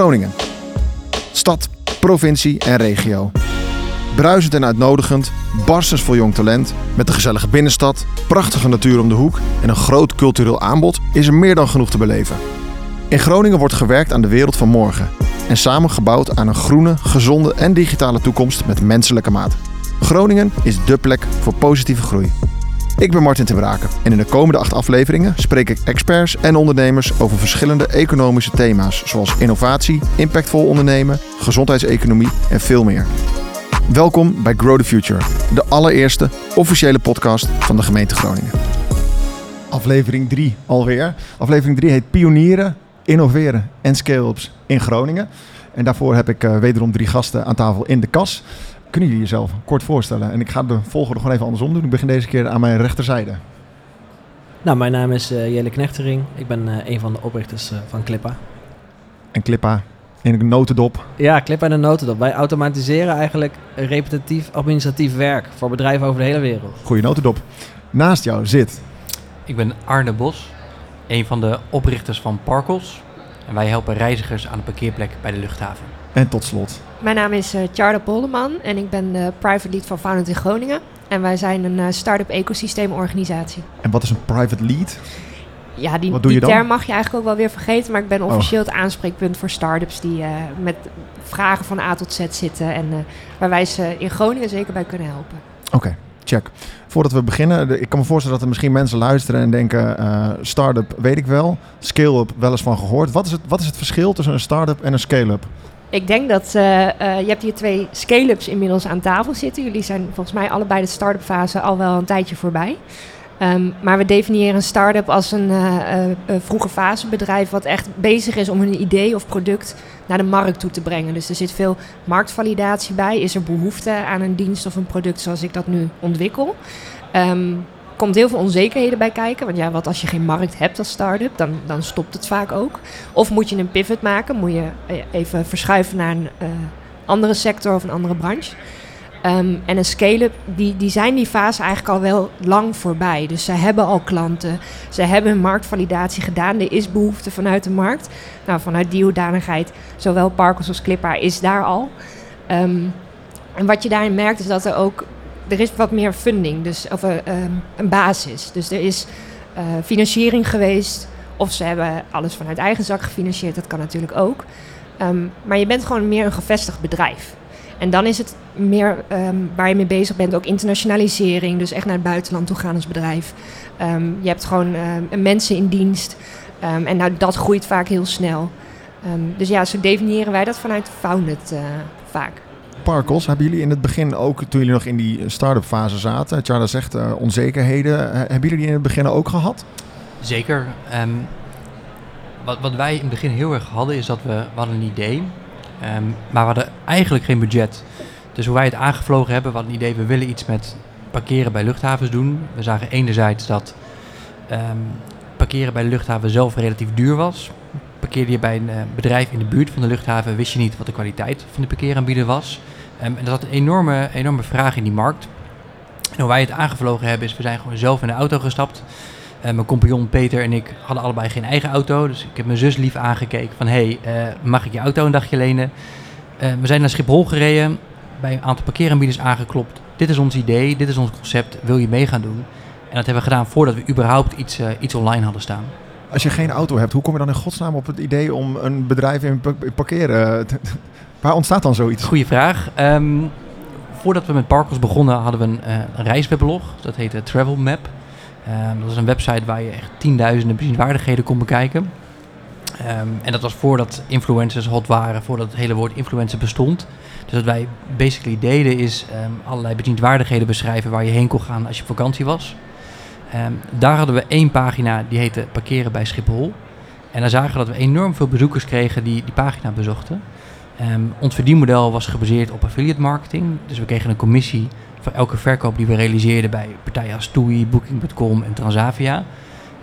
Groningen. Stad, provincie en regio. Bruisend en uitnodigend, barstens vol jong talent, met een gezellige binnenstad, prachtige natuur om de hoek en een groot cultureel aanbod is er meer dan genoeg te beleven. In Groningen wordt gewerkt aan de wereld van morgen en samen gebouwd aan een groene, gezonde en digitale toekomst met menselijke maat. Groningen is dé plek voor positieve groei. Ik ben Martin ten Braken en in de komende acht afleveringen spreek ik experts en ondernemers over verschillende economische thema's zoals innovatie, impactvol ondernemen, gezondheidseconomie en veel meer. Welkom bij Grow the Future, de allereerste officiële podcast van de gemeente Groningen. Aflevering 3 alweer. Aflevering 3 heet Pionieren, Innoveren en Scale-ups in Groningen. En daarvoor heb ik uh, wederom drie gasten aan tafel in de kas. Kunnen jullie jezelf kort voorstellen? En ik ga de volgorde gewoon even andersom doen. Ik begin deze keer aan mijn rechterzijde. Nou, mijn naam is uh, Jelle Knechtering. Ik ben uh, een van de oprichters uh, van Clippa. En Clippa in een notendop? Ja, Clippa in een notendop. Wij automatiseren eigenlijk repetitief administratief werk voor bedrijven over de hele wereld. Goeie notendop. Naast jou zit... Ik ben Arne Bos, een van de oprichters van Parkels. En wij helpen reizigers aan de parkeerplek bij de luchthaven. En tot slot... Mijn naam is uh, Charlotte Polderman en ik ben de private lead van Founded in Groningen. En wij zijn een uh, start-up ecosysteemorganisatie. En wat is een private lead? Ja, die, die term mag je eigenlijk ook wel weer vergeten. Maar ik ben officieel oh. het aanspreekpunt voor start-ups die uh, met vragen van A tot Z zitten. En waar wij ze in Groningen zeker bij kunnen helpen. Oké, okay, check. Voordat we beginnen, ik kan me voorstellen dat er misschien mensen luisteren en denken: start-up weet ik wel, scale-up wel eens van gehoord. Wat is, het, wat is het verschil tussen een start-up en een scale-up? Ik denk dat uh, uh, je hebt hier twee scale-ups inmiddels aan tafel zitten. Jullie zijn volgens mij allebei de start-up fase al wel een tijdje voorbij. Um, maar we definiëren een start-up als een uh, vroege fase bedrijf wat echt bezig is om een idee of product naar de markt toe te brengen. Dus er zit veel marktvalidatie bij. Is er behoefte aan een dienst of een product zoals ik dat nu ontwikkel? Um, komt heel veel onzekerheden bij kijken. Want ja, wat als je geen markt hebt als start-up, dan, dan stopt het vaak ook. Of moet je een pivot maken, moet je eh, even verschuiven naar een uh, andere sector of een andere branche. Um, en een scale-up, die, die zijn die fase eigenlijk al wel lang voorbij. Dus ze hebben al klanten, ze hebben een marktvalidatie gedaan. Er is behoefte vanuit de markt. Nou, vanuit die hoedanigheid, zowel Parkels als Clippa is daar al. Um, en wat je daarin merkt is dat er ook er is wat meer funding, dus, of uh, um, een basis. Dus er is uh, financiering geweest. Of ze hebben alles vanuit eigen zak gefinancierd, dat kan natuurlijk ook. Um, maar je bent gewoon meer een gevestigd bedrijf. En dan is het meer um, waar je mee bezig bent, ook internationalisering. Dus echt naar het buitenland toe gaan als bedrijf. Je hebt gewoon mensen in dienst. En nou, dat groeit vaak heel snel. dus ja, zo definiëren wij dat vanuit Founded uh, vaak. Parkels, hebben jullie in het begin ook, toen jullie nog in die start-up fase zaten, Charla zegt uh, onzekerheden, hebben jullie die in het begin ook gehad? Zeker. Um, wat, wat wij in het begin heel erg hadden, is dat we, hadden een idee, um, maar we hadden eigenlijk geen budget. Dus hoe wij het aangevlogen hebben, we hadden een idee, we willen iets met parkeren bij luchthavens doen. We zagen enerzijds dat um, parkeren bij de luchthaven zelf relatief duur was. Parkeerde je bij een uh, bedrijf in de buurt van de luchthaven, wist je niet wat de kwaliteit van de parkeeraanbieder was. Um, en dat had een enorme, enorme vraag in die markt. En hoe wij het aangevlogen hebben is, we zijn gewoon zelf in de auto gestapt. Uh, mijn compagnon Peter en ik hadden allebei geen eigen auto. Dus ik heb mijn zus lief aangekeken van... hey, uh, mag ik je auto een dagje lenen? We zijn naar Schiphol gereden, bij een aantal parkeeraanbieders aangeklopt. Dit is ons idee, dit is ons concept, wil je mee gaan doen? En dat hebben we gedaan voordat we überhaupt iets, iets online hadden staan. Als je geen auto hebt, hoe kom je dan in godsnaam op het idee om een bedrijf in parkeren... Waar ontstaat dan zoiets? Goeie vraag. Um, voordat we met Parkels begonnen hadden we een, een reisweblog. Dat heette Travel Map. Um, dat is een website waar je echt tienduizenden bezienswaardigheden kon bekijken. Um, en dat was voordat influencers hot waren, voordat het hele woord influencer bestond. Dus wat wij basically deden is allerlei bezienswaardigheden beschrijven waar je heen kon gaan als je op vakantie was. Daar hadden we één pagina die heette Parkeren bij Schiphol. En dan zagen we dat we enorm veel bezoekers kregen die die pagina bezochten. ons verdienmodel was gebaseerd op affiliate marketing. Dus we kregen een commissie voor elke verkoop die we realiseerden bij partijen als TUI, Booking.com en Transavia.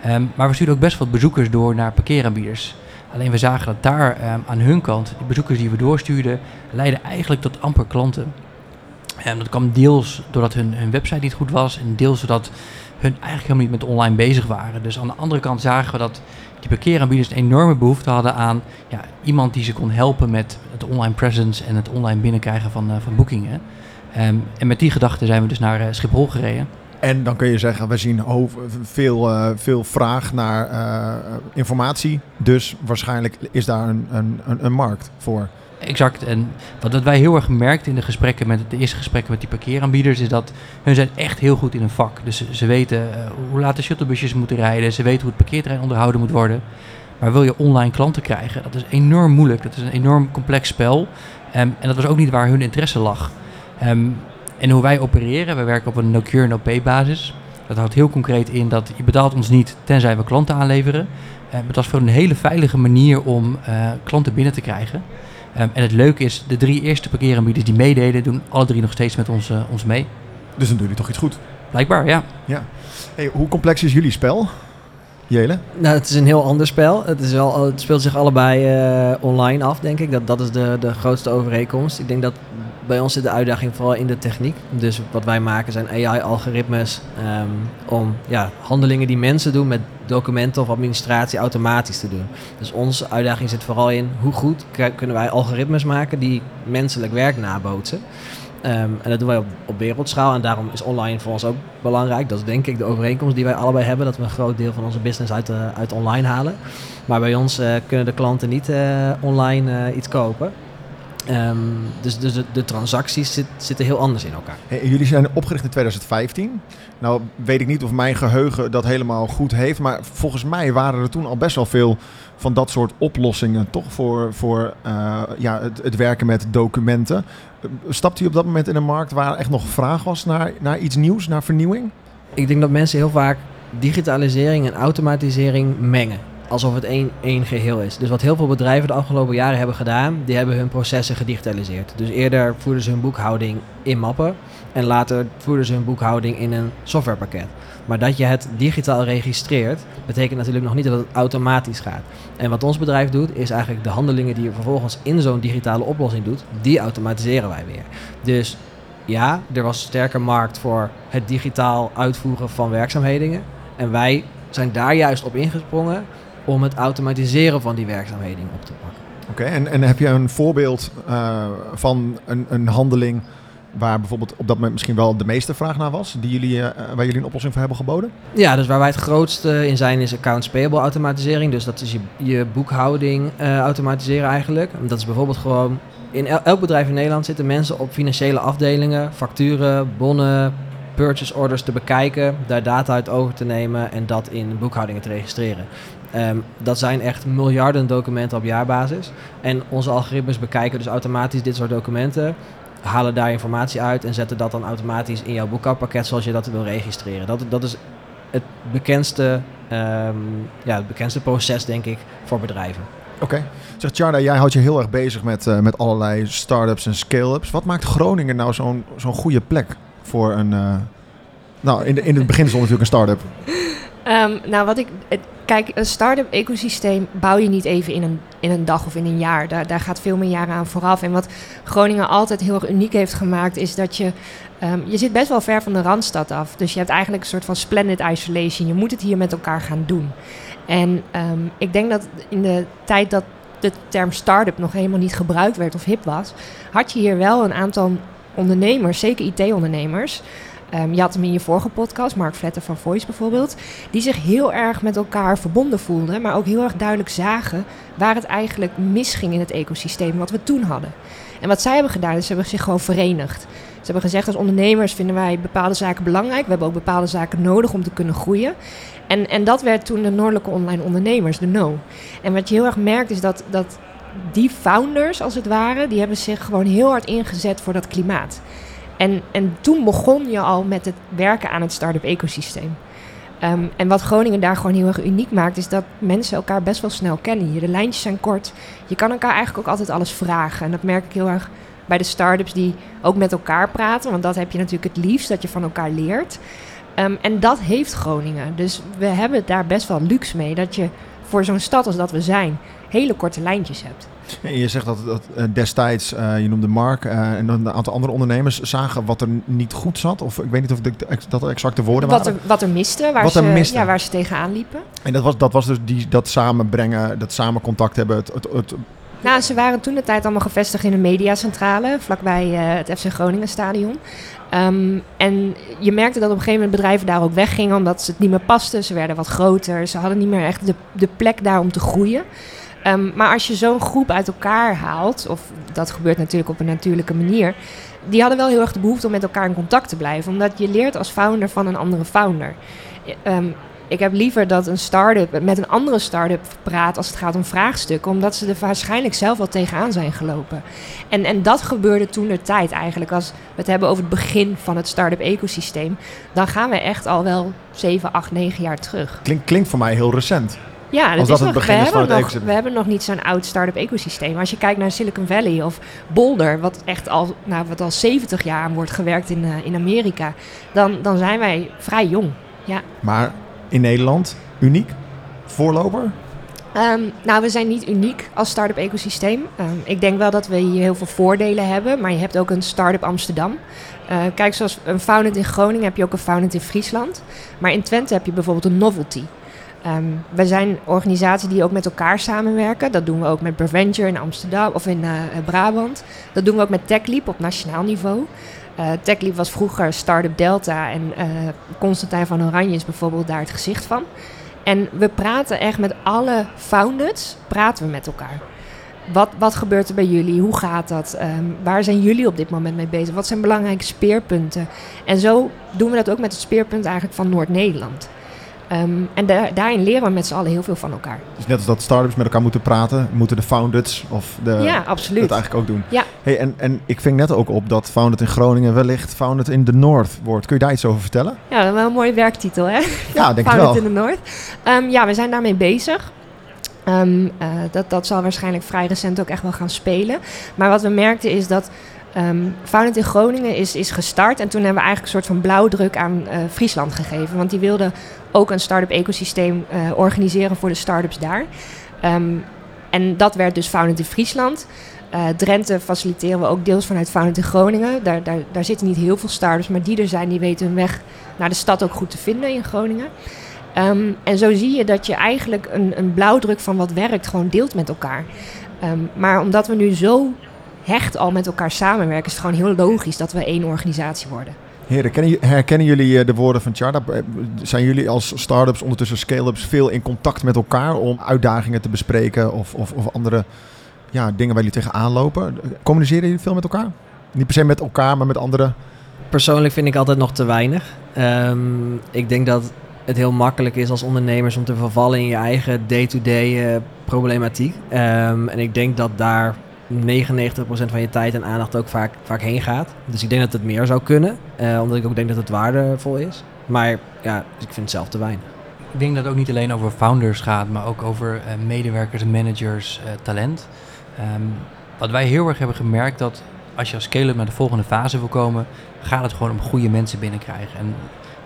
Um, maar we stuurden ook best wat bezoekers door naar parkeeraanbieders. Alleen we zagen dat daar aan hun kant, de bezoekers die we doorstuurden, leidden eigenlijk tot amper klanten. En dat kwam deels doordat hun, hun website niet goed was en deels doordat hun eigenlijk helemaal niet met online bezig waren. Dus aan de andere kant zagen we dat die parkeeraanbieders een enorme behoefte hadden aan ja, iemand die ze kon helpen met het online presence en het online binnenkrijgen van, uh, van boekingen. Um, en met die gedachte zijn we dus naar uh, Schiphol gereden. En dan kun je zeggen, we zien veel, uh, veel vraag naar informatie. Dus waarschijnlijk is daar een, een, een markt voor. Exact. En wat wij heel erg merkten in de gesprekken met de eerste gesprekken met die parkeeraanbieders, is dat hun zijn echt heel goed in een vak. Dus ze, weten uh, hoe laat de shuttlebusjes moeten rijden, ze weten hoe het parkeerterrein onderhouden moet worden. Maar wil je online klanten krijgen, dat is enorm moeilijk. Dat is een enorm complex spel. Um, en dat was ook niet waar hun interesse lag. Um, en hoe wij opereren, we werken op een no-cure, no-pay basis. Dat houdt heel concreet in dat je betaalt ons niet tenzij we klanten aanleveren. Um, dat is voor een hele veilige manier om uh, klanten binnen te krijgen. Um, en het leuke is, de drie eerste parkeeraanbieders die meededen, doen alle drie nog steeds met ons, uh, ons mee. Dus dan doen jullie toch iets goed? Blijkbaar, ja. ja. Hey, hoe complex is jullie spel? Jelen? Nou, het is een heel ander spel. Het, is wel, het speelt zich allebei uh, online af, denk ik. Dat, dat is de, de grootste overeenkomst. Ik denk dat bij ons zit de uitdaging vooral in de techniek. Dus wat wij maken zijn AI-algoritmes um, om ja, handelingen die mensen doen met documenten of administratie automatisch te doen. Dus onze uitdaging zit vooral in hoe goed kunnen wij algoritmes maken die menselijk werk nabootsen. Um, en dat doen wij op, wereldschaal en daarom is online voor ons ook belangrijk. Dat is denk ik de overeenkomst die wij allebei hebben, dat we een groot deel van onze business uit, uh, uit online halen. Maar bij ons uh, kunnen de klanten niet uh, online iets kopen. Um, dus dus de, transacties zit, zitten heel anders in elkaar. Jullie zijn opgericht in 2015. Nou weet ik niet of mijn geheugen dat helemaal goed heeft. Maar volgens mij waren er toen al best wel veel van dat soort oplossingen. Toch voor, voor uh, ja, het, het, werken met documenten. Stapt u op dat moment in een markt waar echt nog vraag was naar, naar iets nieuws, naar vernieuwing? Ik denk dat mensen heel vaak digitalisering en automatisering mengen alsof het één, één geheel is. Dus wat heel veel bedrijven de afgelopen jaren hebben gedaan, die hebben hun processen gedigitaliseerd. Dus eerder voerden ze hun boekhouding in mappen en later voerden ze hun boekhouding in een softwarepakket. Maar dat je het digitaal registreert, betekent natuurlijk nog niet dat het automatisch gaat. En wat ons bedrijf doet, is eigenlijk de handelingen die je vervolgens in zo'n digitale oplossing doet, die automatiseren wij weer. Dus ja, er was een sterke markt voor het digitaal uitvoeren van werkzaamheden. En wij zijn daar juist op ingesprongen om het automatiseren van die werkzaamheden op te pakken. Oké, en, en heb je een voorbeeld uh, van een, een handeling waar bijvoorbeeld op dat moment misschien wel de meeste vraag naar was, die jullie, uh, waar jullie een oplossing voor hebben geboden? Ja, dus waar wij het grootste in zijn is accounts payable automatisering. Dus dat is je, je boekhouding uh, automatiseren eigenlijk. Dat is bijvoorbeeld gewoon, in el elk bedrijf in Nederland zitten mensen op financiële afdelingen, facturen, bonnen, purchase orders te bekijken, daar data uit over te nemen en dat in boekhoudingen te registreren. Um, dat zijn echt miljarden documenten op jaarbasis. En onze algoritmes bekijken dus automatisch dit soort documenten, halen daar informatie uit en zetten dat dan automatisch in jouw boekhoudpakket zoals je dat wil registreren. Dat, dat is het bekendste, um, ja, het bekendste proces, denk ik, voor bedrijven. Oké. Okay. Zeg Tjarda, jij houdt je heel erg bezig met, uh, met allerlei start-ups en scale-ups. Wat maakt Groningen nou zo'n zo'n goede plek voor een... Uh, nou, in, de, in het begin stond natuurlijk een start-up. Um, nou, wat ik. Kijk, een start-up ecosysteem bouw je niet even in een, in een dag of in een jaar. Daar, daar gaat veel meer jaren aan vooraf. En wat Groningen altijd heel erg uniek heeft gemaakt, is dat je. Um, je zit best wel ver van de randstad af. Dus je hebt eigenlijk een soort van splendid isolation. Je moet het hier met elkaar gaan doen. En um, ik denk dat in de tijd dat de term start-up nog helemaal niet gebruikt werd of hip was, had je hier wel een aantal ondernemers, zeker IT-ondernemers. Um, je had hem in je vorige podcast, Mark Vletter van Voice bijvoorbeeld, die zich heel erg met elkaar verbonden voelden, maar ook heel erg duidelijk zagen waar het eigenlijk misging in het ecosysteem wat we toen hadden. En wat zij hebben gedaan, is ze hebben zich gewoon verenigd. Ze hebben gezegd, als ondernemers vinden wij bepaalde zaken belangrijk. We hebben ook bepaalde zaken nodig om te kunnen groeien. En, en dat werd toen de Noordelijke Online Ondernemers, de NO. En wat je heel erg merkt, is dat, dat die founders, als het ware, die hebben zich gewoon heel hard ingezet voor dat klimaat. En, en toen begon je al met het werken aan het start-up ecosysteem. Um, en wat Groningen daar gewoon heel erg uniek maakt, is dat mensen elkaar best wel snel kennen. De lijntjes zijn kort. Je kan elkaar eigenlijk ook altijd alles vragen. En dat merk ik heel erg bij de start-ups die ook met elkaar praten. Want dat heb je natuurlijk het liefst, dat je van elkaar leert. Um, en dat heeft Groningen. Dus we hebben daar best wel luxe mee. Dat je voor zo'n stad als dat we zijn, hele korte lijntjes hebt. En je zegt dat, dat eh, destijds, eh, je noemde Mark eh, en een aantal andere ondernemers zagen wat er niet goed zat. Of ik weet niet of de, dat de exacte woorden Wat er, waren. wat er miste, waar, Wat ze, er miste. Ja, waar ze tegenaan liepen. En dat was, dat was dus die, dat samenbrengen, dat samen contact hebben. Het, het, het, Nou, ze waren toen de tijd allemaal gevestigd in een mediacentrale, vlakbij eh, het FC Groningen stadion. Ehm, en je merkte dat op een gegeven moment bedrijven daar ook weggingen omdat ze het niet meer pasten. Ze werden wat groter, ze hadden niet meer echt de, de plek daar om te groeien. Ehm, maar als je zo'n groep uit elkaar haalt, of dat gebeurt natuurlijk op een natuurlijke manier, die hadden wel heel erg de behoefte om met elkaar in contact te blijven. Omdat je leert als founder van een andere founder. Ehm, ik heb liever dat een start-up met een andere start-up praat als het gaat om vraagstukken, omdat ze er waarschijnlijk zelf wel tegenaan zijn gelopen. En, en dat gebeurde toen de tijd eigenlijk. Als we het hebben over het begin van het start-up ecosysteem, dan gaan we echt al wel 7, 8, 9 jaar terug. klinkt, klinkt voor mij heel recent. Ja, dat is het nog, begin we, hebben het nog, we hebben nog niet zo'n oud start-up ecosysteem. Als je kijkt naar Silicon Valley of Boulder, wat echt al, nou, wat al 70 jaar aan wordt gewerkt in, eh, in Amerika, dan, dan zijn wij vrij jong. Ja. Maar in Nederland uniek, voorloper. Ehm, nou, we zijn niet uniek als start-up ecosysteem. Ehm, ik denk wel dat we hier heel veel voordelen hebben, maar je hebt ook een start-up Amsterdam. Eh, kijk, zoals een Founded in Groningen heb je ook een Founded in Friesland. Maar in Twente heb je bijvoorbeeld een Novelty. Ehm we zijn organisaties die ook met elkaar samenwerken. Dat doen we ook met Preventure in Amsterdam of in eh, Brabant. Dat doen we ook met TechLeap op nationaal niveau. Eh TechLeap was vroeger Startup Delta en eh Constantijn van Oranje is bijvoorbeeld daar het gezicht van. En we praten echt met alle founders, praten we met elkaar. Wat, wat gebeurt er bij jullie? Hoe gaat dat? Ehm, waar zijn jullie op dit moment mee bezig? Wat zijn belangrijke speerpunten? En zo doen we dat ook met het speerpunt eigenlijk van Noord-Nederland. Ehm, en da- daarin leren we met z'n allen heel veel van elkaar. Dus net als dat startups met elkaar moeten praten, moeten de founders of de ja, absoluut. dat eigenlijk ook doen. Ja. Hey, en, en ik ving net ook op dat Founded in Groningen wellicht Founded in the North wordt. Kun je daar iets over vertellen? Ja, dat is wel een mooie werktitel, hè? Ja, denk ik Founded wel. in the North. Ehm, ja, we zijn daarmee bezig. Ehm, eh, dat, dat zal waarschijnlijk vrij recent ook echt wel gaan spelen. Maar wat we merkten is dat Founded in Groningen is, is gestart. En toen hebben we eigenlijk een soort van blauwdruk aan eh, Friesland gegeven. Want die wilden ook een start-up ecosysteem eh, organiseren voor de start-ups daar. Ehm, en dat werd dus Founded in Friesland. Eh, Drenthe faciliteren we ook deels vanuit Founded in Groningen. Daar, daar, daar zitten niet heel veel start-ups, maar die er zijn, die weten hun weg naar de stad ook goed te vinden in Groningen. Ehm, en zo zie je dat je eigenlijk een, een blauwdruk van wat werkt gewoon deelt met elkaar. Maar omdat we nu zo hecht al met elkaar samenwerken, is het gewoon heel logisch dat we één organisatie worden. Heren, herkennen jullie eh, de woorden van Charda? Eh, Zijn jullie als startups, ondertussen scale-ups, veel in contact met elkaar om uitdagingen te bespreken of, of, of andere ja, dingen waar jullie tegenaan lopen? Communiceren jullie veel met elkaar? Niet per se met elkaar, maar met anderen? Persoonlijk vind ik altijd nog te weinig. Ehm, ik denk dat het heel makkelijk is als ondernemers om te vervallen in je eigen day-to-day eh, problematiek. Ehm, en ik denk dat daar 99% van je tijd en aandacht ook vaak, vaak heen gaat. Dus ik denk dat het meer zou kunnen, eh, omdat ik ook denk dat het waardevol is. Maar ja, dus ik vind het zelf te weinig. Ik denk dat het ook niet alleen over founders gaat, maar ook over eh, medewerkers, managers, eh, talent. Ehm, wat wij heel erg hebben gemerkt, dat als je als scale-up naar de volgende fase wil komen, gaat het gewoon om goede mensen binnenkrijgen. En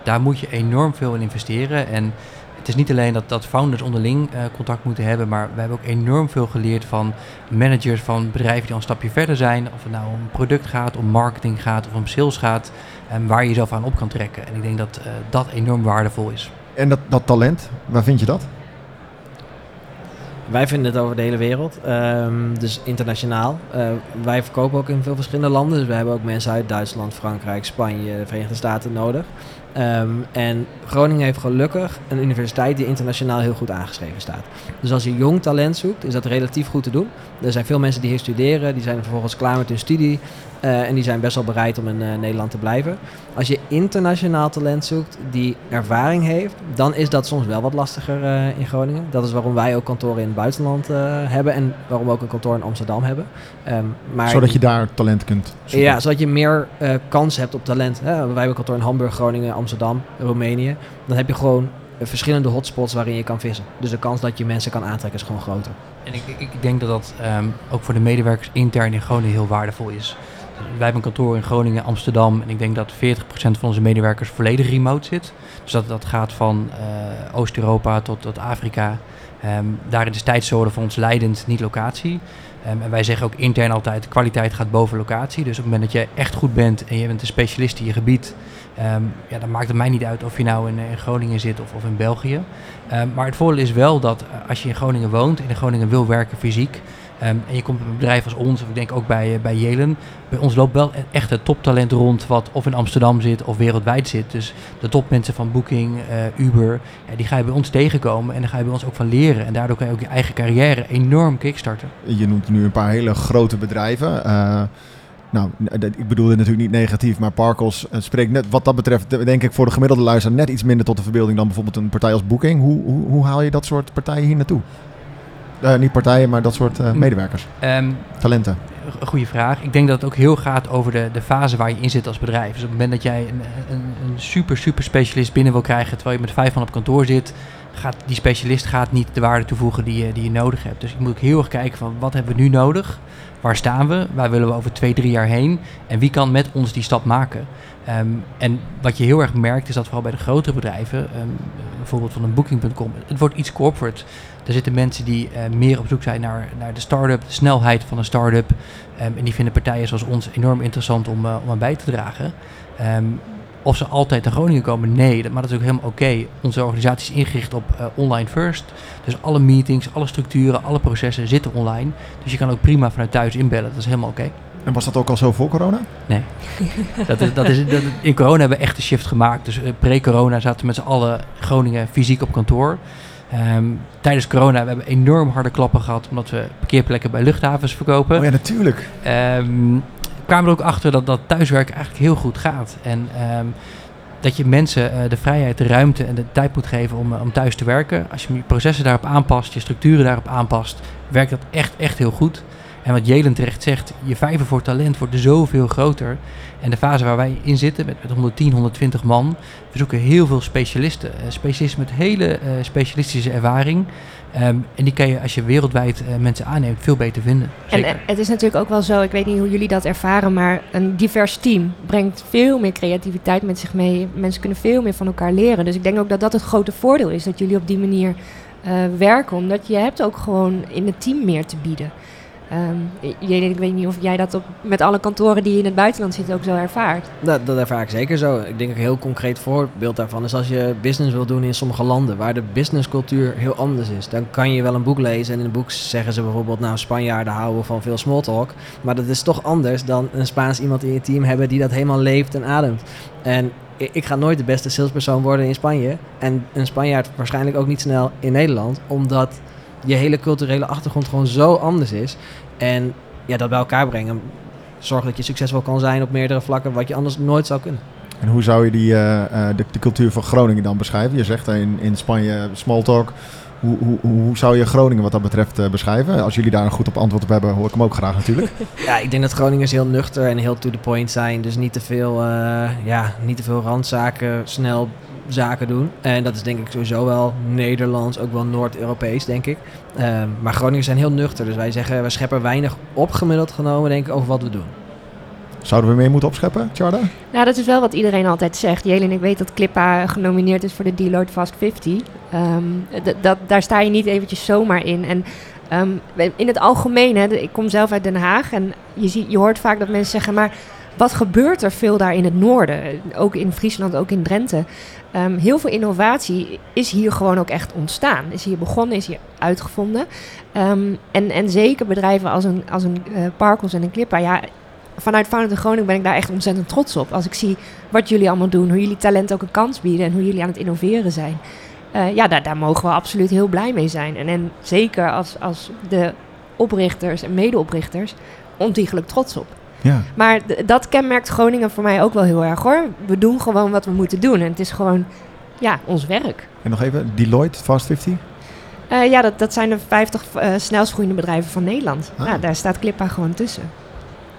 daar moet je enorm veel in investeren. En het is niet alleen dat, dat founders onderling eh, contact moeten hebben, maar we hebben ook enorm veel geleerd van managers van bedrijven die al een stapje verder zijn. Of het nou om product gaat, om marketing gaat of om sales gaat. En waar je jezelf aan op kan trekken. En ik denk dat eh, dat enorm waardevol is. En dat, dat talent, waar vind je dat? Wij vinden het over de hele wereld, ehm, dus internationaal. Eh, wij verkopen ook in veel verschillende landen, dus we hebben ook mensen uit Duitsland, Frankrijk, Spanje, de Verenigde Staten nodig. Ehm, en Groningen heeft gelukkig een universiteit die internationaal heel goed aangeschreven staat. Dus als je jong talent zoekt, is dat relatief goed te doen. Er zijn veel mensen die hier studeren, die zijn vervolgens klaar met hun studie eh, en die zijn best wel bereid om in eh, Nederland te blijven. Als je internationaal talent zoekt die ervaring heeft, dan is dat soms wel wat lastiger eh, in Groningen. Dat is waarom wij ook kantoren in het buitenland hebben en waarom we ook een kantoor in Amsterdam hebben. Ehm, maar Zodat je daar talent kunt zoeken. ja, zodat je meer kans hebt op talent. Hè? Wij hebben een kantoor in Hamburg, Groningen, Amsterdam, Roemenië. Dan heb je gewoon eh, verschillende hotspots waarin je kan vissen. Dus de kans dat je mensen kan aantrekken is gewoon groter. En ik, ik, denk dat dat ehm, ook voor de medewerkers intern in Groningen heel waardevol is. Wij hebben een kantoor in Groningen, Amsterdam. En ik denk dat 40% van onze medewerkers volledig remote zit. Dus dat, dat gaat van eh, Oost-Europa tot, tot Afrika. Ehm, daarin is tijdzone voor ons leidend, niet locatie. Ehm, en wij zeggen ook intern altijd, kwaliteit gaat boven locatie. Dus op het moment dat je echt goed bent en je bent een specialist in je gebied... ehm, ja, dan maakt het mij niet uit of je nou in, eh, in Groningen zit of, of in België. Ehm, maar het voordeel is wel dat eh, als je in Groningen woont en in Groningen wil werken fysiek... ehm, en je komt bij een bedrijf als ons, of ik denk ook bij, eh, bij Jelen... bij ons loopt wel e- echt het toptalent rond wat of in Amsterdam zit of wereldwijd zit. Dus de topmensen van Booking, Uber, die ga je bij ons tegenkomen... en daar ga je bij ons ook van leren. En daardoor kan je ook je eigen carrière enorm kickstarten. Je noemt nu een paar hele grote bedrijven. Eh, nou, dat- ik bedoel dit natuurlijk niet negatief, maar Parkels eh, spreekt net wat dat betreft, eh, denk ik, voor de gemiddelde luisteraar net iets minder tot de verbeelding dan bijvoorbeeld een partij als Booking. Hoe, hoe, hoe haal je dat soort partijen hier naartoe? Eh, niet partijen, maar dat soort eh, medewerkers, Ehm, talenten. Goede vraag. Ik denk dat het ook heel gaat over de, de fase waar je in zit als bedrijf. Dus op het moment dat jij een, een, een super, super specialist binnen wil krijgen, terwijl je met vijf man op kantoor zit, gaat die specialist gaat niet de waarde toevoegen die je, die je nodig hebt. Dus je moet ook heel erg kijken van wat hebben we nu nodig? Waar staan we? Waar willen we over twee, drie jaar heen? En wie kan met ons die stap maken? Ehm, en wat je heel erg merkt is dat vooral bij de grotere bedrijven, ehm, bijvoorbeeld van een booking.com, het wordt iets corporate. Er zitten mensen die eh, meer op zoek zijn naar, naar de start-up, de snelheid van een start-up. Ehm, en die vinden partijen zoals ons enorm interessant om, eh, om aan bij te dragen. Of ze altijd naar Groningen komen, nee, dat- maar dat is ook helemaal oké. Onze organisatie is ingericht op eh, online first. Dus alle meetings, alle structuren, alle processen zitten online. Dus je kan ook prima vanuit thuis inbellen, dat is helemaal oké. En was dat ook al zo voor corona? Dat is, dat is, dat, in corona hebben we echt een shift gemaakt. Dus eh, pre-corona zaten we met z'n allen Groningen fysiek op kantoor. Ehm, tijdens corona we hebben we enorm harde klappen gehad omdat we parkeerplekken bij luchthavens verkopen. Oh ja, natuurlijk. Ehm, kwamen er ook achter dat dat thuiswerken eigenlijk heel goed gaat. En ehm, dat je mensen eh, de vrijheid, de ruimte en de tijd moet geven om, eh, om thuis te werken. Als je je processen daarop aanpast, je structuren daarop aanpast, werkt dat echt, echt heel goed. En wat Jelen terecht zegt, je vijver voor talent wordt zoveel groter. En de fase waar wij in zitten, met, met 110, 120 man, we zoeken heel veel specialisten. Eh, specialisten met hele eh, specialistische ervaring. Ehm, en die kan je, als je wereldwijd eh, mensen aanneemt, veel beter vinden. En Zeker. eh, het is natuurlijk ook wel zo, ik weet niet hoe jullie dat ervaren, maar een divers team brengt veel meer creativiteit met zich mee. Mensen kunnen veel meer van elkaar leren. Dus ik denk ook dat dat het grote voordeel is, dat jullie op die manier werken. Omdat je hebt ook gewoon in het team meer te bieden. Jelene, ik weet niet of jij dat op, met alle kantoren die in het buitenland zitten ook zo ervaart. Dat, dat ervaar ik zeker zo. Ik denk een heel concreet voorbeeld daarvan is als je business wil doen in sommige landen waar de businesscultuur heel anders is. Dan kan je wel een boek lezen en in het boek zeggen ze bijvoorbeeld nou Spanjaarden houden van veel small talk. Maar dat is toch anders dan een Spaans iemand in je team hebben die dat helemaal leeft en ademt. En ik ga nooit de beste salespersoon worden in Spanje. En een Spanjaard waarschijnlijk ook niet snel in Nederland. Omdat je hele culturele achtergrond gewoon zo anders is. En ja, dat bij elkaar brengen. Zorg dat je succesvol kan zijn op meerdere vlakken, wat je anders nooit zou kunnen. En hoe zou je die, eh, eh, de, de cultuur van Groningen dan beschrijven? Je zegt eh, in, in Spanje small talk. Hoe, hoe, hoe zou je Groningen wat dat betreft beschrijven? Als jullie daar een goed op antwoord op hebben, hoor ik hem ook graag natuurlijk. Ja, ik denk dat Groningers heel nuchter en heel to the point zijn. Dus niet te veel, ja, niet te veel randzaken, snel zaken doen. En dat is denk ik sowieso wel Nederlands, ook wel Noord-Europees, denk ik. Ehm, maar Groningers zijn heel nuchter. Dus wij zeggen, we scheppen weinig op gemiddeld genomen, denk ik, over wat we doen. Zouden we meer moeten opscheppen, Charda? Nou, dat is wel wat iedereen altijd zegt. Jelin, ik weet dat Clippa genomineerd is voor de Deloitte Fast 50. Ehm, dat, daar sta je niet eventjes zomaar in. En ehm, in het algemeen, hè, ik kom zelf uit Den Haag en je, ziet, je hoort vaak dat mensen zeggen, maar wat gebeurt er veel daar in het noorden? Ook in Friesland, ook in Drenthe. Ehm, heel veel innovatie is hier gewoon ook echt ontstaan. Is hier begonnen, is hier uitgevonden. Ehm, en, en zeker bedrijven als een, als een eh, Parkels en een Clippa, ja, vanuit Founded Groningen ben ik daar echt ontzettend trots op. Als ik zie wat jullie allemaal doen, hoe jullie talent ook een kans bieden en hoe jullie aan het innoveren zijn. Eh, ja, daar, daar mogen we absoluut heel blij mee zijn. En, en zeker als, als de oprichters en medeoprichters ontiegelijk trots op. Ja. Maar dat kenmerkt Groningen voor mij ook wel heel erg hoor. We doen gewoon wat we moeten doen. En het is gewoon ja, ons werk. En nog even, Deloitte Fast 50? Eh, ja, dat, dat zijn de 50 eh snelst groeiende bedrijven van Nederland. Ah. Nou, daar staat Clippa gewoon tussen.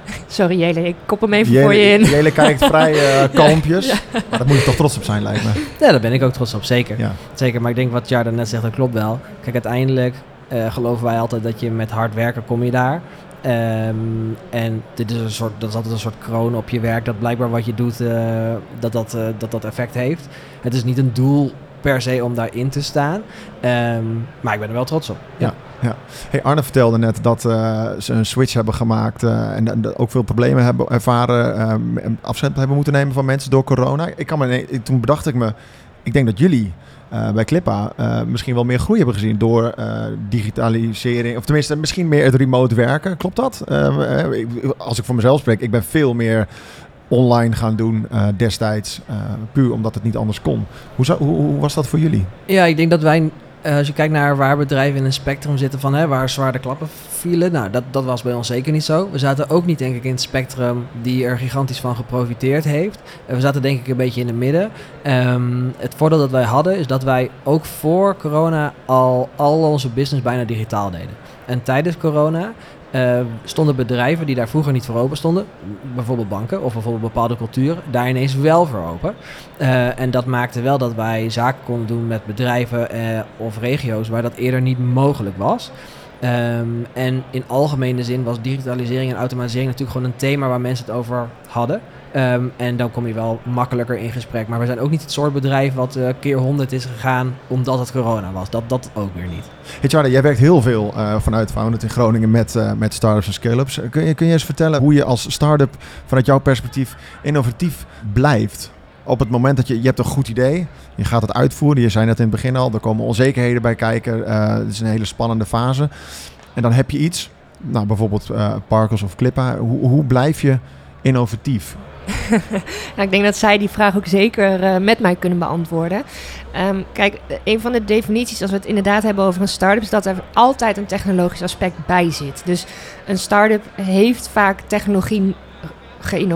Sorry Jele, ik kop hem even voor je in. Jelle kijkt vrij eh kalmpjes. Maar daar moet je toch trots op zijn, lijkt me. Ja, daar ben ik ook trots op, zeker. Ja. Zeker, maar ik denk wat Jarda net zegt, dat klopt wel. Kijk, uiteindelijk eh, geloven wij altijd dat je met hard werken kom je daar. Ehm, en dit is een soort, dat is altijd een soort kroon op je werk. Dat blijkbaar wat je doet, eh, dat, dat, eh, dat dat effect heeft. Het is niet een doel per se om daarin te staan. Ehm, maar ik ben er wel trots op. Ja. Hey, Arne vertelde net dat eh, ze een switch hebben gemaakt en, en ook veel problemen hebben ervaren, ehm, afscheid hebben moeten nemen van mensen door corona. Ik kan me, toen bedacht ik me, ik denk dat jullie eh, bij Clippa eh, misschien wel meer groei hebben gezien door eh, digitalisering, of tenminste misschien meer het remote werken. Klopt dat? Ehm, eh, als ik voor mezelf spreek, ik ben veel meer online gaan doen destijds, puur omdat het niet anders kon. Hoe, hoe was dat voor jullie? Ja, ik denk dat wij, eh, als je kijkt naar waar bedrijven in een spectrum zitten van hè, waar zwaar de klappen vielen, nou, dat, dat was bij ons zeker niet zo. We zaten ook niet, denk ik, in het spectrum die er gigantisch van geprofiteerd heeft. We zaten, denk ik, een beetje in het midden. Ehm, het voordeel dat wij hadden is dat wij ook voor corona al al onze business bijna digitaal deden. En tijdens corona eh, stonden bedrijven die daar vroeger niet voor open stonden, bijvoorbeeld banken of bijvoorbeeld bepaalde culturen, daar ineens wel voor open. Eh, en dat maakte wel dat wij zaken konden doen met bedrijven eh, of regio's waar dat eerder niet mogelijk was. Ehm, en in algemene zin was digitalisering en automatisering natuurlijk gewoon een thema waar mensen het over hadden. Ehm, en dan kom je wel makkelijker in gesprek. Maar we zijn ook niet het soort bedrijf wat eh, keer 100 is gegaan omdat het corona was. Dat, dat ook weer niet. Hey jij werkt heel veel eh, vanuit Founded in Groningen met, eh, met startups en scale-ups. Kun je, kun je eens vertellen hoe je als start-up vanuit jouw perspectief innovatief blijft? Op het moment dat je, je hebt een goed idee, je gaat het uitvoeren. Je zei net in het begin al, er komen onzekerheden bij kijken. eh, het is een hele spannende fase. En dan heb je iets, nou bijvoorbeeld eh Parkers of Clippa. Hoe, hoe blijf je innovatief? Nou, ik denk dat zij die vraag ook zeker eh, met mij kunnen beantwoorden. Ehm, kijk, een van de definities, als we het inderdaad hebben over een start-up, is dat er altijd een technologisch aspect bij zit. Dus een start-up heeft vaak technologie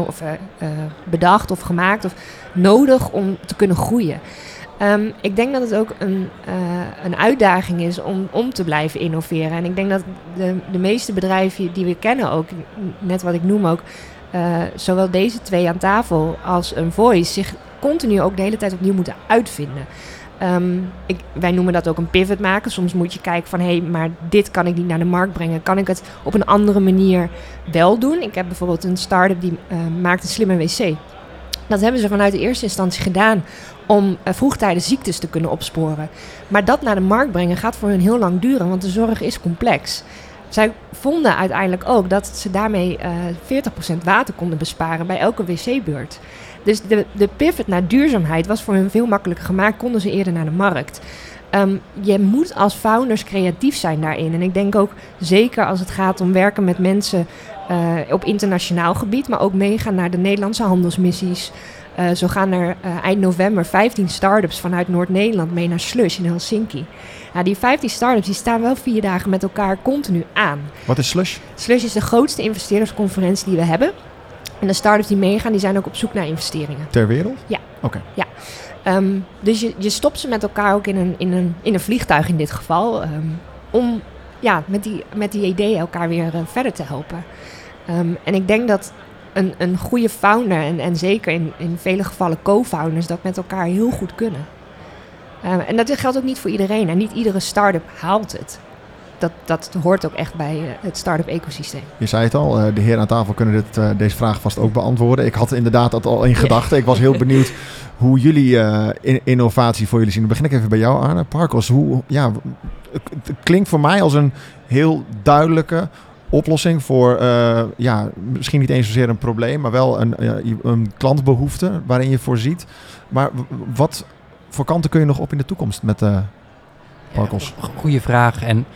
of, eh, eh, bedacht of gemaakt of nodig om te kunnen groeien. Ehm, ik denk dat het ook een, een uitdaging is om, om te blijven innoveren. En ik denk dat de, de meeste bedrijven die we kennen ook, net wat ik noem ook, eh, zowel deze twee aan tafel als een voice zich continu ook de hele tijd opnieuw moeten uitvinden. Ehm, ik, wij noemen dat ook een pivot maken. Soms moet je kijken van hé, hey, maar dit kan ik niet naar de markt brengen. Kan ik het op een andere manier wel doen? Ik heb bijvoorbeeld een start-up die eh, maakt een slimme wc. Dat hebben ze vanuit de eerste instantie gedaan om eh, vroegtijdig ziektes te kunnen opsporen. Maar dat naar de markt brengen gaat voor hun heel lang duren, want de zorg is complex. Zij vonden uiteindelijk ook dat ze daarmee eh 40% water konden besparen bij elke wc-beurt. Dus de, de pivot naar duurzaamheid was voor hun veel makkelijker gemaakt, konden ze eerder naar de markt. Ehm, je moet als founders creatief zijn daarin. En ik denk ook zeker als het gaat om werken met mensen eh, op internationaal gebied, maar ook meegaan naar de Nederlandse handelsmissies. Eh, zo gaan er eh, eind november 15 start-ups vanuit Noord-Nederland mee naar Slush in Helsinki. Ja, die 15 start-ups die staan wel vier dagen met elkaar continu aan. Wat is Slush? Slush is de grootste investeerdersconferentie die we hebben. En de start-ups die meegaan, die zijn ook op zoek naar investeringen. Ter wereld? Ja. Oké. Ehm, dus je, je stopt ze met elkaar ook in een, in een, in een vliegtuig in dit geval. ehm, om ja, met, die, met die ideeën elkaar weer eh, verder te helpen. Ehm, en ik denk dat een, een goede founder, en, en zeker in, in vele gevallen co-founders, dat met elkaar heel goed kunnen. Ehm, en dat geldt ook niet voor iedereen. En niet iedere start-up haalt het. Dat, dat hoort ook echt bij eh, het start-up ecosysteem. Je zei het al, eh, de heren aan tafel kunnen dit, eh, deze vraag vast ook beantwoorden. Ik had inderdaad dat al in gedachten. Ik was heel benieuwd hoe jullie in- innovatie voor jullie zien. Dan begin ik even bij jou, Arne. Parkos, hoe, ja, het klinkt voor mij als een heel duidelijke oplossing voor, ja, misschien niet eens zozeer een probleem, maar wel een, een klantbehoefte waarin je voorziet. Maar wat voor kanten kun je nog op in de toekomst met? Ja, go- goeie vraag. En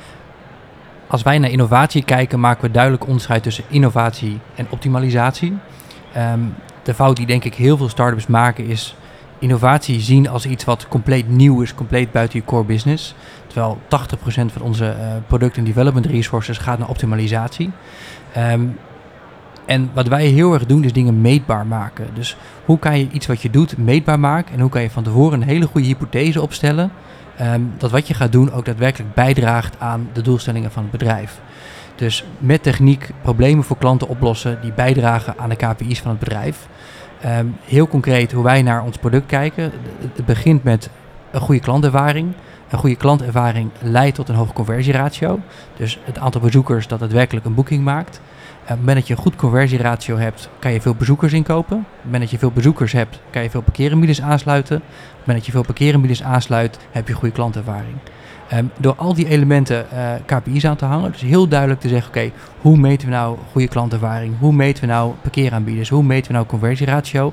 als wij naar innovatie kijken, maken we duidelijk onderscheid tussen innovatie en optimalisatie. Ehm, de fout die denk ik heel veel startups maken is innovatie zien als iets wat compleet nieuw is, compleet buiten je core business. Terwijl 80% van onze eh, product en development resources gaat naar optimalisatie. Ehm, en wat wij heel erg doen is dingen meetbaar maken. Dus hoe kan je iets wat je doet meetbaar maken en hoe kan je van tevoren een hele goede hypothese opstellen Ehm, dat wat je gaat doen ook daadwerkelijk bijdraagt aan de doelstellingen van het bedrijf. Dus met techniek problemen voor klanten oplossen die bijdragen aan de KPI's van het bedrijf. Ehm, heel concreet hoe wij naar ons product kijken. Het- Het begint met een goede klantervaring. Een goede klantervaring leidt tot een hoge conversieratio. Dus het aantal bezoekers dat daadwerkelijk een boeking maakt. Op het moment dat je een goed conversieratio hebt, kan je veel bezoekers inkopen. Op het dat je veel bezoekers hebt, kan je veel parkeermiles aansluiten. Op het dat je veel parkeermiles aansluit, heb je goede klantervaring. Um, door al die elementen uh, KPI's aan te hangen, dus heel duidelijk te zeggen, oké, hoe meten we nou goede klantervaring? Hoe meten we nou parkeeraanbieders? Hoe meten we nou conversieratio?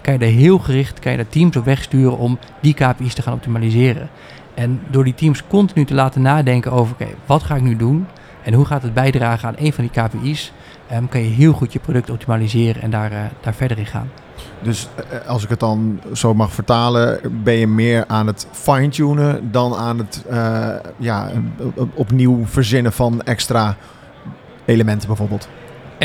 Kan je er heel gericht, kan je daar teams op wegsturen om die KPI's te gaan optimaliseren. En door die teams continu te laten nadenken over, oké, wat ga ik nu doen? En hoe gaat het bijdragen aan een van die KPI's? Um, kan je heel goed je product optimaliseren en daar, uh, daar verder in gaan. Dus uh, als ik het dan zo mag vertalen, ben je meer aan het fine-tunen dan aan het uh, ja, opnieuw verzinnen van extra elementen bijvoorbeeld?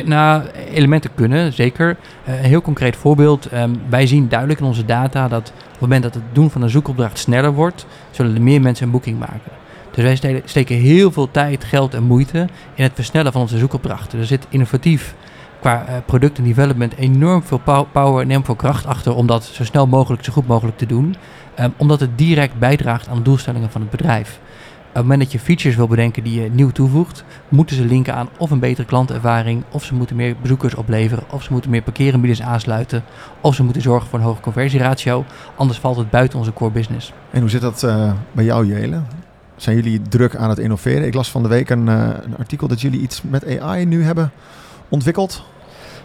Nou, elementen kunnen, zeker. Uh, een heel concreet voorbeeld. Um, wij zien duidelijk in onze data dat op het moment dat het doen van een zoekopdracht sneller wordt, zullen er meer mensen een boeking maken. Dus wij steken heel veel tijd, geld en moeite in het versnellen van onze zoekopdrachten. Er zit innovatief qua uh, product en development enorm veel power, enorm veel kracht achter om dat zo snel mogelijk, zo goed mogelijk te doen. Um, omdat het direct bijdraagt aan de doelstellingen van het bedrijf. Op het moment dat je features wil bedenken die je nieuw toevoegt, moeten ze linken aan of een betere klantervaring, of ze moeten meer bezoekers opleveren, of ze moeten meer parkeerenbieders aansluiten, of ze moeten zorgen voor een hoge conversieratio. Anders valt het buiten onze core business. En hoe zit dat uh, bij jou, Jele? Zijn jullie druk aan het innoveren? Ik las van de week een, uh, een artikel dat jullie iets met AI nu hebben ontwikkeld.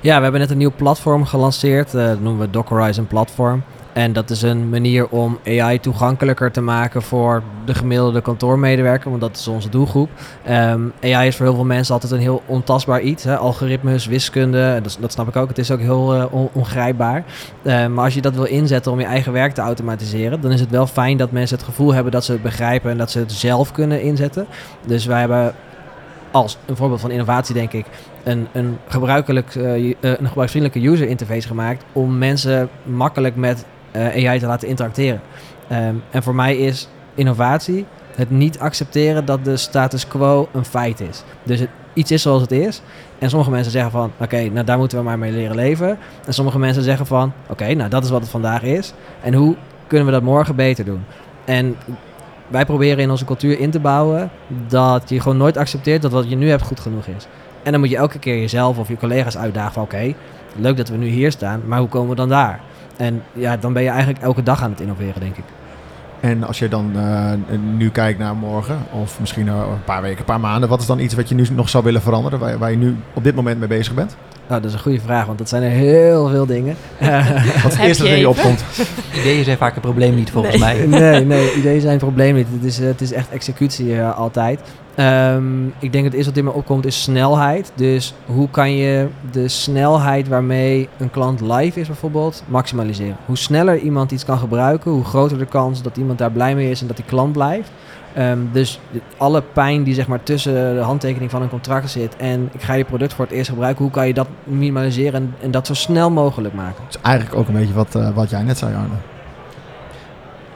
Ja, we hebben net een nieuw platform gelanceerd. Uh, dat noemen we Dockerize Platform. En dat is een manier om AI toegankelijker te maken voor de gemiddelde kantoormedewerker, want dat is onze doelgroep. Um, AI is voor heel veel mensen altijd een heel ontastbaar iets. Hè? Algoritmes, wiskunde, dat, dat, snap ik ook. Het is ook heel on, ongrijpbaar. Uh, maar als je dat wil inzetten om je eigen werk te automatiseren, dan is het wel fijn dat mensen het gevoel hebben dat ze het begrijpen en dat ze het zelf kunnen inzetten. Dus wij hebben als een voorbeeld van innovatie, denk ik, een, een, gebruikelijk, uh, een gebruiksvriendelijke user interface gemaakt om mensen makkelijk met AI te laten interacteren. Um, en voor mij is innovatie het niet accepteren dat de status quo een feit is. Dus het, iets is zoals het is. En sommige mensen zeggen van, oké, nou daar moeten we maar mee leren leven. En sommige mensen zeggen van, oké, nou dat is wat het vandaag is. En hoe kunnen we dat morgen beter doen? En wij proberen in onze cultuur in te bouwen dat je gewoon nooit accepteert dat wat je nu hebt goed genoeg is. En dan moet je elke keer jezelf of je collega's uitdagen van, oké, leuk dat we nu hier staan, maar hoe komen we dan daar? En ja, dan ben je eigenlijk elke dag aan het innoveren, denk ik. En als je dan uh, nu kijkt naar morgen, of misschien uh, een paar weken, een paar maanden, wat is dan iets wat je nu nog zou willen veranderen, waar, waar je nu op dit moment mee bezig bent? Nou, dat is een goede vraag, want dat zijn er heel veel dingen. wat het eerste dat in je opkomt? Ideeën zijn vaak een probleem niet, volgens nee. mij. Nee, nee, ideeën zijn een probleem niet. Het is, het is echt executie uh, altijd. Um, ik denk het eerste wat in me opkomt is snelheid. Dus hoe kan je de snelheid waarmee een klant live is bijvoorbeeld maximaliseren? Hoe sneller iemand iets kan gebruiken, hoe groter de kans dat iemand daar blij mee is en dat die klant blijft. Um, dus alle pijn die zeg maar tussen de handtekening van een contract zit en ik ga je product voor het eerst gebruiken, hoe kan je dat minimaliseren en, dat zo snel mogelijk maken? Dat is eigenlijk ook een beetje wat, uh, wat jij net zei, Arne.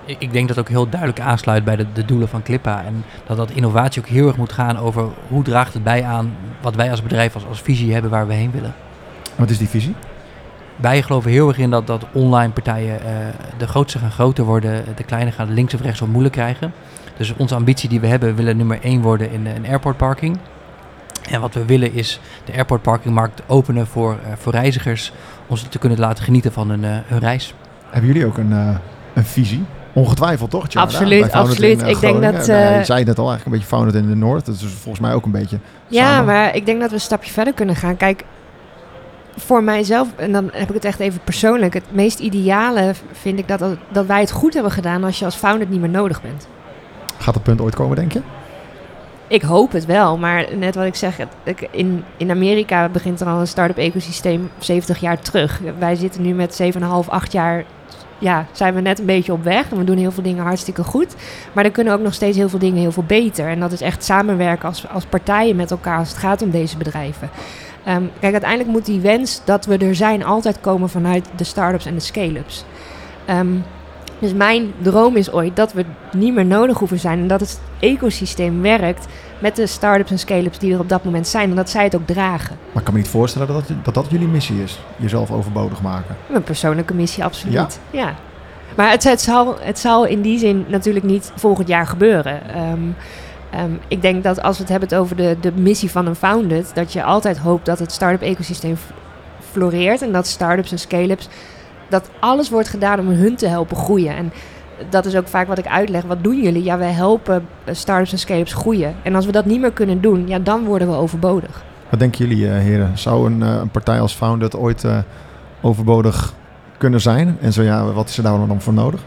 Ik, denk dat het ook heel duidelijk aansluit bij de, de doelen van Clippa. En dat dat innovatie ook heel erg moet gaan over hoe draagt het bij aan wat wij als bedrijf als, als visie hebben waar we heen willen. Wat is die visie? Wij geloven heel erg in dat, dat online partijen uh, de grootste gaan groter worden, de kleine gaan links of rechts wat moeilijk krijgen. Dus onze ambitie die we hebben, we willen nummer één worden in een airport parking. En wat we willen is de airport parkingmarkt openen voor, uh, voor reizigers om ze te kunnen laten genieten van hun, uh, hun reis. Hebben jullie ook een, een visie? Ongetwijfeld toch? Tjana? Absoluut, absoluut. In, ik denk dat. Uh, nou, je zei net al eigenlijk een beetje founded in de Noord. Dat is volgens mij ook een beetje. Ja, samen. maar ik denk dat we een stapje verder kunnen gaan. Kijk, voor mijzelf, en dan heb ik het echt even persoonlijk. Het meest ideale vind ik dat, dat wij het goed hebben gedaan als je als founder niet meer nodig bent. Gaat dat punt ooit komen, denk je? Ik hoop het wel, maar net wat ik zeg, in, in Amerika begint er al een start-up ecosysteem 70 jaar terug. Wij zitten nu met 7,5, 8 jaar ja, zijn we net een beetje op weg. En we doen heel veel dingen hartstikke goed. Maar er kunnen ook nog steeds heel veel dingen heel veel beter. En dat is echt samenwerken als, als partijen met elkaar als het gaat om deze bedrijven. Um, kijk, uiteindelijk moet die wens dat we er zijn altijd komen vanuit de start-ups en de scale-ups. Um, dus mijn droom is ooit dat we niet meer nodig hoeven zijn. En dat het ecosysteem werkt met de start-ups en scale-ups die er op dat moment zijn. En dat zij het ook dragen. Maar ik kan me niet voorstellen dat dat, dat, dat jullie missie is. Jezelf overbodig maken. Mijn persoonlijke missie, absoluut. Ja? ja. Maar het, het, zal, het zal in die zin natuurlijk niet volgend jaar gebeuren. Ehm, ehm, ik denk dat als we het hebben over de, de missie van een Founded, dat je altijd hoopt dat het start-up ecosysteem floreert en dat start-ups en scale-ups, dat alles wordt gedaan om hun te helpen groeien. En dat is ook vaak wat ik uitleg. Wat doen jullie? Ja, wij helpen start-ups en scale-ups groeien. En als we dat niet meer kunnen doen, ja, dan worden we overbodig. Wat denken jullie, eh, heren? Zou een, eh, een partij als Founded ooit eh, overbodig kunnen zijn? En zo ja, wat is er daar dan voor nodig?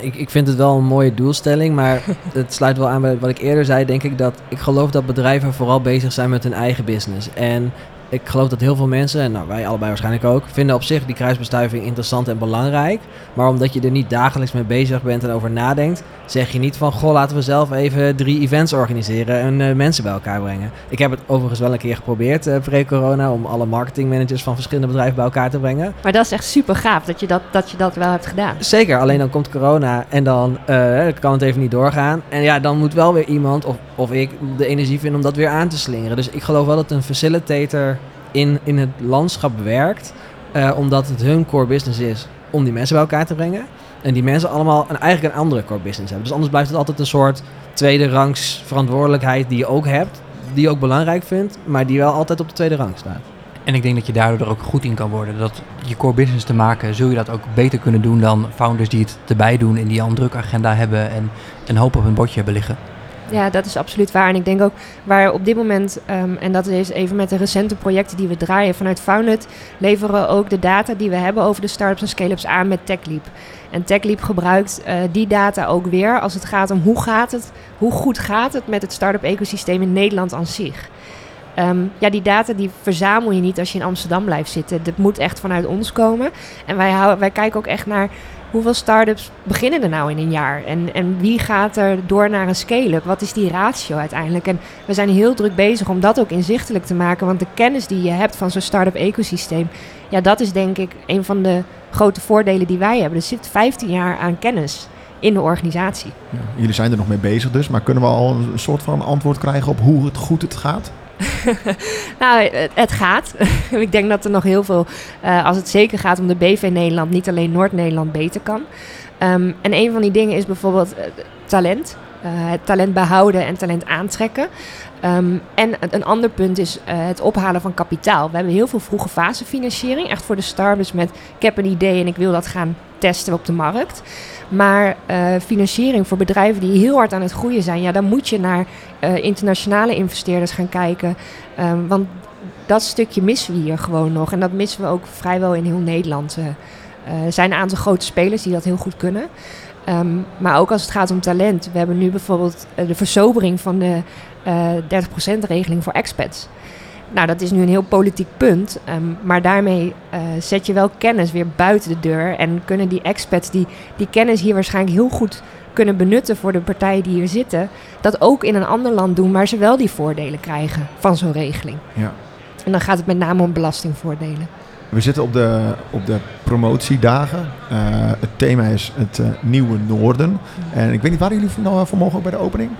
Ik, ik vind het wel een mooie doelstelling, maar het sluit wel aan bij wat ik eerder zei. Denk ik dat ik geloof dat bedrijven vooral bezig zijn met hun eigen business. En ik geloof dat heel veel mensen, en nou, wij allebei waarschijnlijk ook, vinden op zich die kruisbestuiving interessant en belangrijk. Maar omdat je er niet dagelijks mee bezig bent en over nadenkt, zeg je niet van goh, laten we zelf even drie events organiseren en eh, mensen bij elkaar brengen. Ik heb het overigens wel een keer geprobeerd eh, pre-corona om alle marketingmanagers van verschillende bedrijven bij elkaar te brengen. Maar dat is echt super gaaf dat je dat, dat, je dat wel hebt gedaan. Zeker, alleen dan komt corona en dan eh, kan het even niet doorgaan. En ja, dan moet wel weer iemand of, of ik de energie vinden om dat weer aan te slingeren. Dus ik geloof wel dat een facilitator in, in het landschap werkt, eh, omdat het hun core business is om die mensen bij elkaar te brengen. En die mensen allemaal een, eigenlijk een andere core business hebben. Dus anders blijft het altijd een soort tweede rangs verantwoordelijkheid die je ook hebt, die je ook belangrijk vindt, maar die wel altijd op de tweede rang staat. En ik denk dat je daardoor ook goed in kan worden. Dat je core business te maken, zul je dat ook beter kunnen doen dan founders die het erbij doen en die al een druk agenda hebben en een hoop op hun bordje hebben liggen. Ja, dat is absoluut waar. En ik denk ook waar op dit moment, ehm, en dat is even met de recente projecten die we draaien vanuit Founded, leveren we ook de data die we hebben over de startups en scale-ups aan met TechLeap. En TechLeap gebruikt eh, die data ook weer als het gaat om hoe gaat het, hoe goed gaat het met het start-up ecosysteem in Nederland aan zich. Ehm, ja, die data die verzamel je niet als je in Amsterdam blijft zitten. Dat moet echt vanuit ons komen. En wij, hou- wij kijken ook echt naar hoeveel start-ups beginnen er nou in een jaar? En, en wie gaat er door naar een scale-up? Wat is die ratio uiteindelijk? En we zijn heel druk bezig om dat ook inzichtelijk te maken. Want de kennis die je hebt van zo'n start-up ecosysteem... ja, dat is denk ik een van de grote voordelen die wij hebben. Er zit 15 jaar aan kennis in de organisatie. Jullie zijn er nog mee bezig dus, maar kunnen we al een soort van antwoord krijgen op hoe het goed het gaat? Nou, het, gaat. ik denk dat er nog heel veel, eh, als het zeker gaat om de BV Nederland, niet alleen Noord-Nederland beter kan. Ehm, en een van die dingen is bijvoorbeeld eh, talent. Eh, het talent behouden en talent aantrekken. Ehm, en een- ander punt is het ophalen van kapitaal. We hebben heel veel vroege fase financiering. Echt voor de startups met ik heb een idee en ik wil dat gaan testen op de markt. Maar eh, financiering voor bedrijven die heel hard aan het groeien zijn, ja, dan moet je naar eh, internationale investeerders gaan kijken. Ehm, want dat stukje missen we hier gewoon nog. En dat missen we ook vrijwel in heel Nederland. Eh, er zijn een aantal grote spelers die dat heel goed kunnen. Ehm, maar ook als het gaat om talent. We hebben nu bijvoorbeeld de versobering van de eh 30%-regeling voor expats. Nou, dat is nu een heel politiek punt. ehm, maar daarmee eh, zet je wel kennis weer buiten de deur. En kunnen die expats die die kennis hier waarschijnlijk heel goed kunnen benutten voor de partijen die hier zitten, dat ook in een ander land doen, maar ze wel die voordelen krijgen van zo'n regeling. Ja. En dan gaat het met name om belastingvoordelen. We zitten op de, op de promotiedagen. Eh, het thema is het eh, Nieuwe Noorden. En ik weet niet, waren jullie nou, vanmorgen ook bij de opening?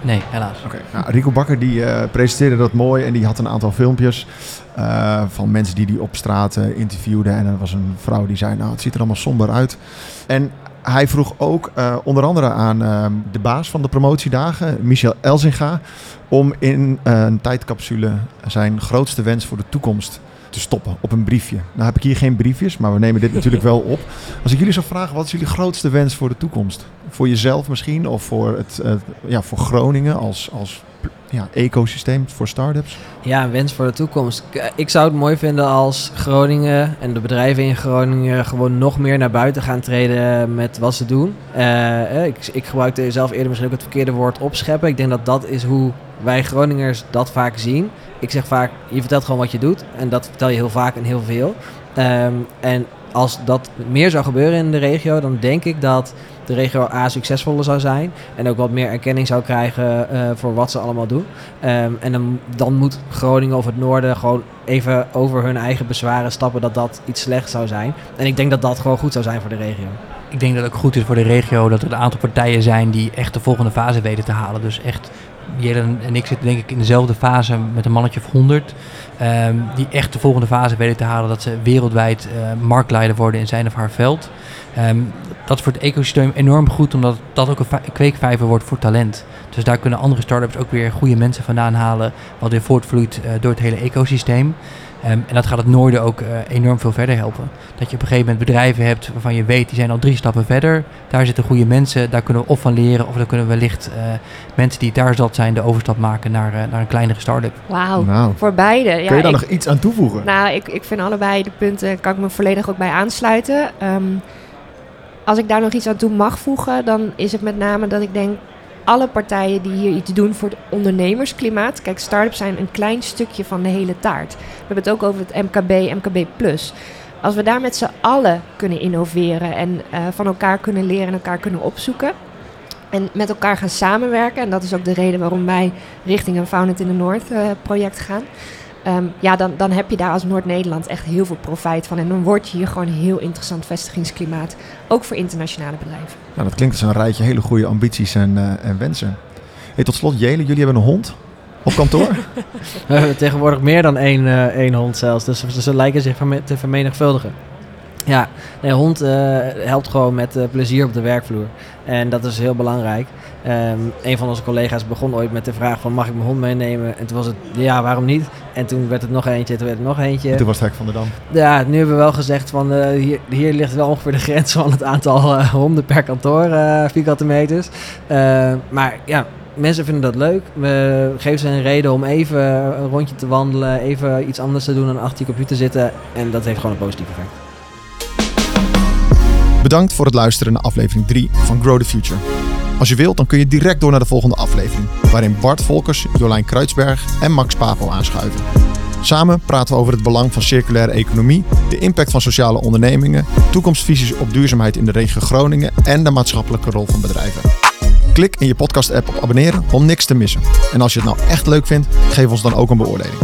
Nee, helaas. Oké. Nou, Rico Bakker die eh, presenteerde dat mooi en die had een aantal filmpjes eh, van mensen die die op straat eh, interviewden. En er was een vrouw die zei, nou het ziet er allemaal somber uit. En hij vroeg ook eh, onder andere aan eh, de baas van de promotiedagen, Michel Elzinga, om in een tijdcapsule zijn grootste wens voor de toekomst te stoppen op een briefje. Nou heb ik hier geen briefjes, maar we nemen dit natuurlijk wel op. Als ik jullie zou vragen, wat is jullie grootste wens voor de toekomst? Voor jezelf misschien, of voor, het, eh, ja, voor Groningen als, als ja, ecosysteem voor start-ups? Ja, een wens voor de toekomst. K- Ik zou het mooi vinden als Groningen en de bedrijven in Groningen gewoon nog meer naar buiten gaan treden met wat ze doen. Eh, eh, ik, ik gebruikte zelf eerder misschien ook het verkeerde woord opscheppen. Ik denk dat dat is hoe wij Groningers dat vaak zien. Ik zeg vaak, je vertelt gewoon wat je doet. En dat vertel je heel vaak en heel veel. Ehm, en als dat meer zou gebeuren in de regio, dan denk ik dat de regio A succesvoller zou zijn. En ook wat meer erkenning zou krijgen eh, voor wat ze allemaal doen. Ehm, en dan, dan moet Groningen of het noorden gewoon even over hun eigen bezwaren stappen dat dat iets slechts zou zijn. En ik denk dat dat gewoon goed zou zijn voor de regio. Ik denk dat het ook goed is voor de regio dat er een aantal partijen zijn die echt de volgende fase weten te halen. Dus echt Jelle en ik zitten denk ik in dezelfde fase met een mannetje of 100. ehm, die echt de volgende fase weten te halen dat ze wereldwijd eh, marktleider worden in zijn of haar veld. Ehm, dat is voor het ecosysteem enorm goed, omdat dat ook een kweekvijver wordt voor talent. Dus daar kunnen andere start-ups ook weer goede mensen vandaan halen, wat weer voortvloeit eh, door het hele ecosysteem. Ehm, en dat gaat het noorden ook eh, enorm veel verder helpen. Dat je op een gegeven moment bedrijven hebt waarvan je weet, die zijn al drie stappen verder. Daar zitten goede mensen, daar kunnen we of van leren, of dan kunnen we wellicht eh, mensen die daar zat zijn, de overstap maken naar, eh, naar een kleinere start-up. Wauw, Nou, voor beide. Ja, kun je daar ik- nog iets aan toevoegen? Nou, ik, ik vind allebei de punten, kan ik me volledig ook bij aansluiten. Ehm, als ik daar nog iets aan toe mag voegen, dan is het met name dat ik denk... alle partijen die hier iets doen voor het ondernemersklimaat... Kijk, start-ups zijn een klein stukje van de hele taart. We hebben het ook over het MKB, MKB+. Als we daar met z'n allen kunnen innoveren en eh, van elkaar kunnen leren en elkaar kunnen opzoeken... en met elkaar gaan samenwerken... en dat is ook de reden waarom wij richting een Found It in the North eh, project gaan... Ehm, ja, dan, dan heb je daar als Noord-Nederland echt heel veel profijt van. En dan word je hier gewoon een heel interessant vestigingsklimaat. Ook voor internationale bedrijven. Nou, dat klinkt als een rijtje hele goede ambities en, eh, en wensen. Hey, tot slot, Jelen, jullie hebben een hond op kantoor? We hebben tegenwoordig meer dan één, eh, één hond zelfs. Dus ze, lijken zich te vermenigvuldigen. Ja, nee, hond eh, helpt gewoon met eh, plezier op de werkvloer. En dat is heel belangrijk. Ehm, een van onze collega's begon ooit met de vraag van... mag ik mijn hond meenemen? En toen was het, ja, waarom niet? En toen werd het nog eentje, toen werd het nog eentje. Toen was het hek van de Dam. Ja, nu hebben we wel gezegd van eh, hier, hier ligt wel ongeveer de grens van het aantal honden per kantoor, vierkante meters. Eh, maar ja, mensen vinden dat leuk. We geven ze een reden om even een rondje te wandelen, even iets anders te doen dan achter je computer zitten. En dat heeft gewoon een positief effect. Bedankt voor het luisteren naar aflevering 3 van Grow the Future. Als je wilt, dan kun je direct door naar de volgende aflevering, waarin Bart Volkers, Jolijn Kruidsberg en Max Papo aanschuiven. Samen praten we over het belang van circulaire economie, de impact van sociale ondernemingen, toekomstvisies op duurzaamheid in de regio Groningen en de maatschappelijke rol van bedrijven. Klik in je podcast-app op abonneren om niks te missen. En als je het nou echt leuk vindt, geef ons dan ook een beoordeling.